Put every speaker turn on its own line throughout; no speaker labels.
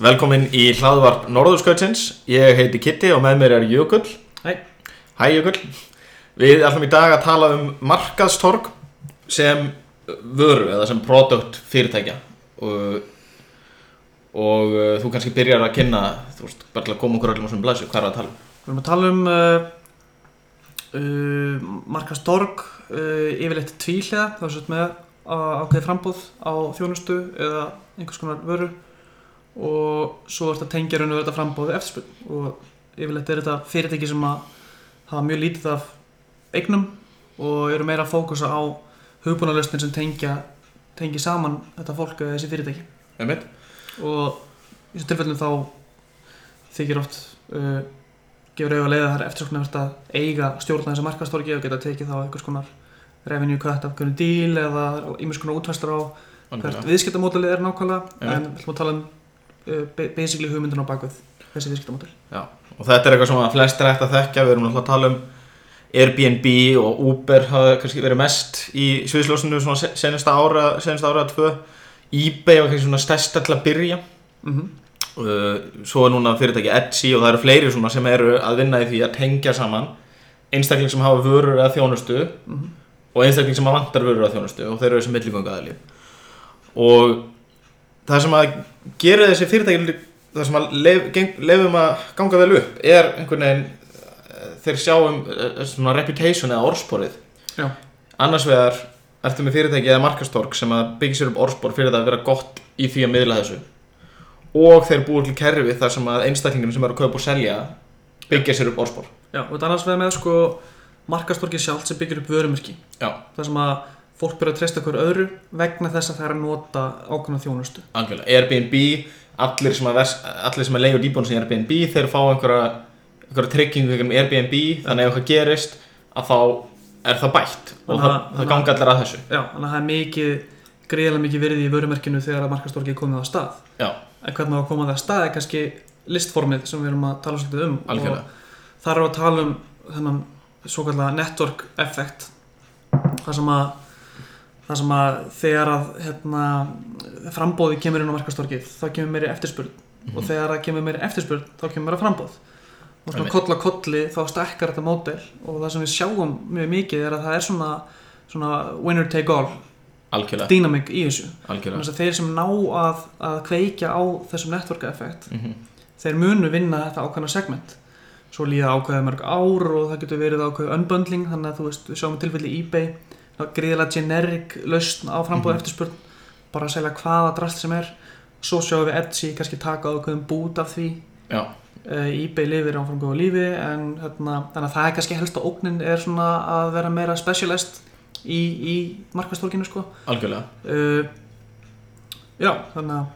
Velkomin í hlaðvarp Norðurskautsins. Ég heiti Kitty og með mér er Jökull.
Hæ.
Hæ Jökull. Við ætlum í dag að tala um markaðstorg sem vöru eða sem produkt fyrirtækja og, og uh, þú kannski byrjar að kynna, þú veist, bara til að koma okkur öllum á svona blæsu, hvað er að tala um?
Við erum að tala um uh, uh, markastorg, uh, yfirleitt tvíhliða, það er svona með á- ákveðið frambúð á þjónustu eða einhvers konar vöru og svo er þetta tengja raun og þetta frambúð við eftirspurn og yfirleitt er þetta fyrirtæki sem að hafa mjög lítið af eignum og eru meira að fókusa á hugbúnarlausnir sem tengja tengi saman þetta fólk eða þessi fyrirtæki
Einmitt.
og í þessu tilfellum þá þykir oft uh, gefur auðvitað leiða þar eftirsóknarvert að eiga stjórna þessu markastorgi og geta tekið þá einhvers konar revenue cut af hvernig díl eða einhvers konar útvæstur á hvert viðskiptamódalið er nákvæmlega
Einmitt.
en við ætlum að tala um basically hugmyndin á bakvið þessi viðskiptamódal
Og þetta er eitthvað sem að flest er hægt að þekkja, við erum náttúrulega að tala um Airbnb og Uber hafa kannski verið mest í sviðsljósinu svona se- senasta ára, senasta ára tvö. eBay var kannski svona stærsta til að byrja.
mm -hmm.
Uh, svo er núna fyrirtæki Etsy og það eru fleiri svona sem eru að vinna í því að tengja saman einstakling sem hafa vörur að þjónustu
Mhm.
og einstakling sem hafa vantar vörur að þjónustu og þeir eru þessi milligöngu aðli og það sem að gera þessi fyrirtæki það sem að leifum að ganga vel upp er einhvern veginn eh, þeir sjáum eh, svona reputation eða orðsporið.
Já.
annars vegar ertu með fyrirtæki eða markastorg sem að byggja sér upp orðspor fyrir það að vera gott í því að miðla þessu. Og þeir búið til kerfi þar sem að einstaklingum sem eru að kaupa og selja byggja sér upp orðspor.
Já, og þetta annars vegar með sko markastorgi sjálft sem byggir upp vörumerki.
Já,
þar sem að fólk byrja að treysta hver öðru vegna þess að það er að nota ákveðna þjónustu.
Algjörlega. Airbnb, allir sem að, vers, allir sem að leiður íbúin sem Airbnb þeir fá einhverja, einhverja tryggingu um Airbnb þannig ef eitthvað gerist að þá er það bætt. Og
Þannig
það,
að-
það ganga allir að þessu.
Já, þannig að það er mikið greiðlega mikið virði í vörumerkinu þegar að markastorgi er komið á stað.
Já,
en hvernig að koma það að stað er kannski listformið sem við erum að tala svolítið um
algjörlega.
og þar er að tala um þennan svo kallega network effect það sem að það sem að þegar að hérna, frambóði kemur inn á markastorgið þá kemur meiri eftirspurn. Og þegar það kemur meiri eftirspurn þá kemur meira frambóð og svona koll á kolli þá stekkar þetta módel. Og það sem við sjáum mjög mikið er að það er svona, svona winner take all
algjörlega,
dynamic í þessu. Þannig að þeir sem ná að, að kveikja á þessum network effekt
Mm
þeir munu vinna þetta ákveðna segment. Svo líða ákveðið mörg ár og það getur verið ákveðið unbundling þannig að þú veist, við sjáum tilfelli eBay gríðilega generic lausn á frambóð
Mhm.
eftirspurn bara að selja hvaða drast sem er. Svo sjáum við Etsy kannski taka ákveðum bút af því.
Já,
uh, eBay lifir áfram góða lífi en hérna, þannig að það er kannski helst á ógnin er svona að vera meira specialist í, í markastorkinu sko.
Algjörlega.
Uh, já, þannig að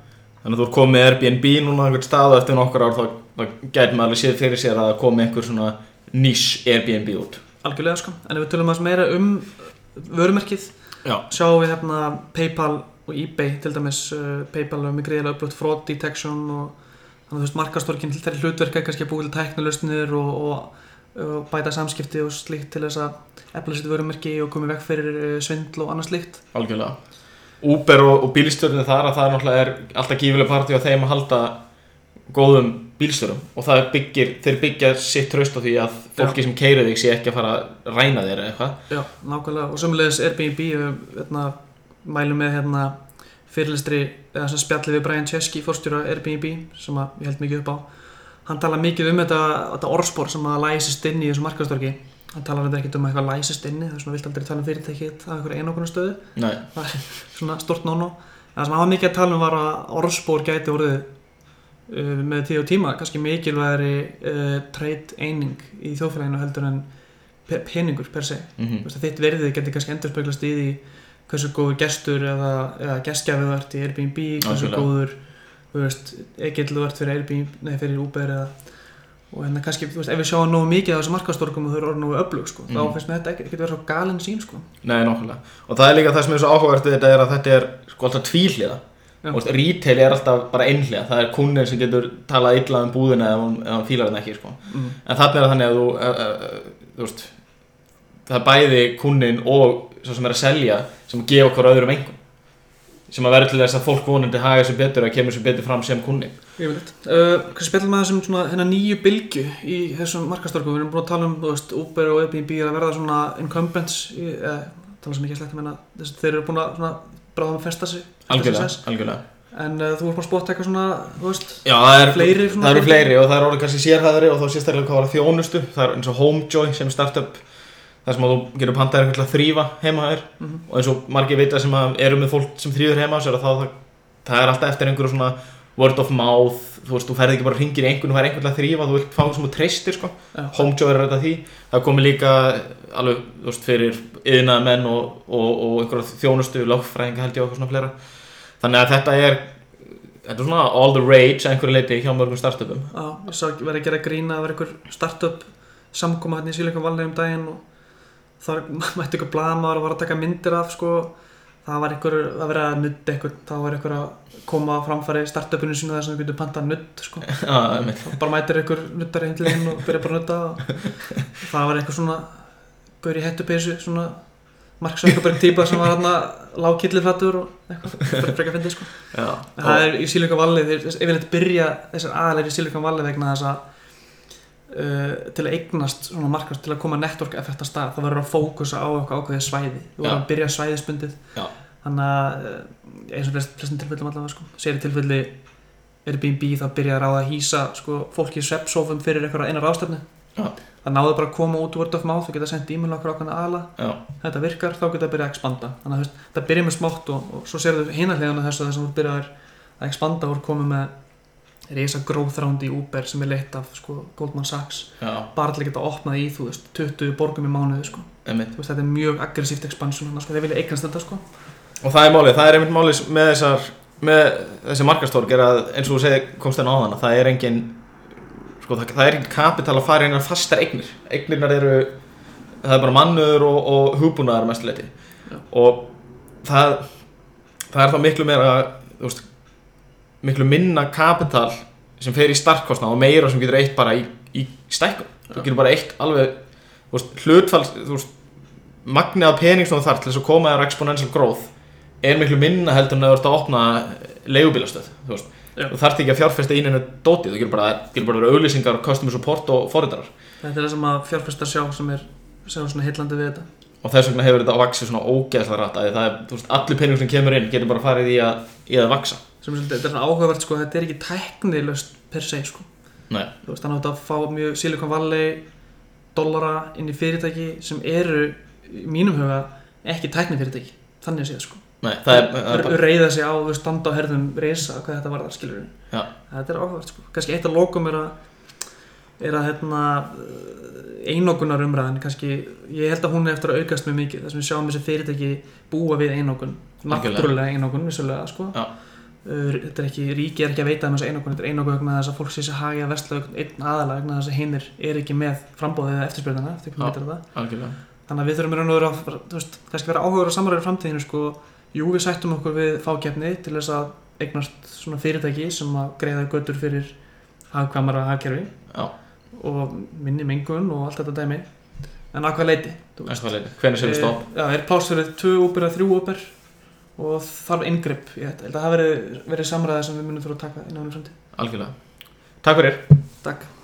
Þannig að þú er komið Airbnb núna á einhvern stað og eftir nokkur ár þá, þá gæti maður alveg séð fyrir sér að það komi einhver svona nýs Airbnb út.
Algjörlega sko. En ef við tölum aðeins meira um vörumerkið.
Já,
sjáum við hérna Paypal og eBay til dæmis uh, Paypal er með greiðilega upplöft fraud detection og þannig að þú veist markastorkin til þeirri hlutverka kannski að búið til tæknulösnir og, og, og bæta samskipti og slíkt til þess að efla sitt vörumerki og komið vekk fyrir uh, svindl og annað slíkt.
Algjörlega. Uber og, og bílstjórnir þar að það er náttúrulega er alltaf gífileg partí á þeim að halda góðum bílstjórum og það byggir, þeir byggja sitt traust á því að fólki sem keira þig sé ekki að fara að ræna þér eða eitthvað.
Já, nákvæmlega. Og sömulegis Airbnb við, hérna, mælum með hérna, fyrirlistri eða spjalli við Brian Chesky fórstjóra Airbnb sem að ég held mikið upp á. Hann tala mikið um þetta, þetta orðspor sem að læsist inn í þessu markastorki hann tala þetta ekkert um að eitthvað læsist inni það er svona vilt aldrei tala um fyrirtækið af einhverju einokunar stöðu.
Nei,
það er svona stort nóno en það sem hann var mikið að tala um var að orðspor gæti orðið uh, með tíð og tíma kannski mikilvægri uh, trade eining í þjóðfélaginu heldur en pe peningur per se
mm
veist, að þitt verðið getur kannski endur speglast í því hversu góður gestur eða, eða gestgjafið ert í Airbnb hversu
Algjörlega.
góður þú veist, egill þú ert fyrir Airbnb nei, fyrir Uber eða og hérna kannski, þú veist, ef við sjáum nógu mikið af þessum markastorkum og þau eru orðin nógu öflug sko,
Mhm.
þá finnst mér þetta ekki, ekki vera svo galin sín sko.
nei, nokkulega Og það er líka það sem er svo áhugavert við þetta er að þetta er sko alltaf veist, Retail er alltaf bara einhliða Það er kunnir sem getur talað illa um búðina ef hann, ef hann fílar þetta ekki sko.
mm.
En þarna er þannig að þú, uh, uh, þú veist, það er bæði kunnin og svo sem er að selja sem gefa okkur öðrum engum sem að vera til þess að fólk vonandi haga sér betur að kemur sér betur fram sem kunni
Yfirleitt. Uh, hvað spilum maður sem svona nýju bylgju í þessum markastorku? Við erum búin að tala um, veist, Uber og Airbnb að verða svona incumbents, í, eh, tala sem ekki ég meina, þess, þeir eru búin að svona bráðum að festa sig.
algjörlega, algjörlega
En uh, þú búin að spotta eitthvað svona, þú veist,
Já, það, er,
Fleiri
það eru
bylgjur?
fleiri og það er orðið kannski sérhæðari og þá sérstaklega hvað var að þjónustu það er eins og Homejoy sem er startup þar sem að þú getur pantað eitthvað að þrýfa heima þér
Mhm.
og eins og margir vita sem að eru með fólk sem þrýður heima að þá það, það er alltaf eftir einhverju svona word of mouth þú veist, þú ferð ekki bara hringir í einhvern þú fær einhvern til að þrýfa, þú vilt fá sem þú treystir sko.
Já.
Homejoy er þetta því það komi líka alveg þú veist, fyrir yðnaða menn og, og, og einhverja þjónustu, lögfræðinga held ég og eitthvað svona fleira þannig að þetta er þetta er svona all the rage að einhverju leiti hjá mörgum startupum
Já, ég sá verið að gera grína að vera einhver startup samkoma hérna í Silicon Valley um daginn og þar mætti ykkur blaðmaður og var að taka myndir af sko, það var einhver að vera að nutta einhver, það var einhver að koma framfæri startupinu sínu þar sem þú getur pantað nutt sko, þá bara mætir einhver nuttari þín og byrja bara að nutta það var einhver svona gaur í hettupeysu, svona Mark Zuckerberg típa sem var hérna lágkillifrættur og eitthvað, frekar fyndið sko. Það er í Silicon Valley þeir yfirleitt byrja þessar aðalegir í Silicon Valley vegna þess að uh, til að eignast svona markast til að koma network effekt að stað þá verður að fókusa á eitthvað ákveðið svæði. Þú verður að byrja svæðisbundið.
Já.
þannig að uh, eins og flest, flestum tilfellum allavega sko, sér í tilfelli Airbnb þá byrjar á að hýsa sko, fólki í sveppsófum fyrir eitthvað einar ástefnu
Já.
það náðu bara að koma út word of mouth og geta sendt e-mail okkur ákveðna aðla
já,
þetta virkar, þá geta að byrja að expanda. Þannig að þú það byrja með smátt og, og svo sérðu reysa round í Uber sem er leitt af sko, Goldman Sachs
já,
bara til að geta opnað í þú veist 20 borgum í mánuði sko. veist, þetta er mjög aggressíft að sko, þeir vilja eignast þetta sko.
Og það er málið, það er einmitt málið með þessar með þessi markastórk er að eins og þú segir komst þennan á þann það er engin sko, það, það er engin kapital að fara að fastar eignir eignirnar eru það er bara mannur og, og hugbúnaðar mestuleiti
Já.
og það það er þá miklu meira þú veist, miklu minna kapital sem fer í startkostna og meira sem getur eitt bara í, í stækkun. Þú getur bara eitt alveg veist, hlutfall þú veist, magnið af pening sem þú þarf til þess að koma þér exponential growth er miklu minna heldur en að þú ert að opna leigubílastöð þú veist.
Já.
þú þarft ekki að fjárfesta í neina dóti þú getur bara, getur bara auðlýsingar, customer support og forritarar.
Þetta er það sem að fjárfestar sjá sem er, sem er svona heillandi við þetta.
Og þess vegna hefur þetta að vaksa svona ógeðslega rætt að það er, þú veist, allir pening sem kemur inn getur bara farið í að, í að vaksa
sem er, svona áhugavert sko, þetta er ekki tæknilöst per se sko. Veist, þannig að þetta fá mjög Silicon Valley dollara inn í fyrirtæki sem eru í mínum huga ekki tæknifyrirtæki þannig að séð sko
nei, það er,
reyða sig á, standa á herðum reysa hvað þetta varðar, skilur
Já.
þetta er áhugavert sko, kannski eitt af lokum er að er að hérna einokunar umræðin kannski, ég held að hún er eftir að aukast mjög mikið, þess að við sjáum þessi fyrirtæki búa við
Algjörlega.
náttúrulega einokun vissulega sko
Já.
Þetta er ekki, ríki er ekki að veita um þessu einokun, þetta er einokun vegna þess að fólk sé sér hagi að vestla einn aðalega vegna þess að hinnir er ekki með frambóðið eða eftirspyrðana, eftir hvernig það þannig að við þurfum raun og veru að veist, kannski vera áhugur á samræður í framtíðinu sko. jú við sættum okkur við fákeppni til þess að eignast svona fyrirtæki sem að greiða götur fyrir hagkvamara hagkerfi
Já.
og minni mengun og allt þetta dæmi en að hvað leiti þú veist.
Eitthvað leiti. Hvenær séu við stopp?
Já, er fyrir tvö úper eða þrjú úper og þarf ingripp í þetta. Það hafi verið, verið samræði sem við munum þurfa að taka innan um framtíð.
Algjörlega Takk fyrir
Takk.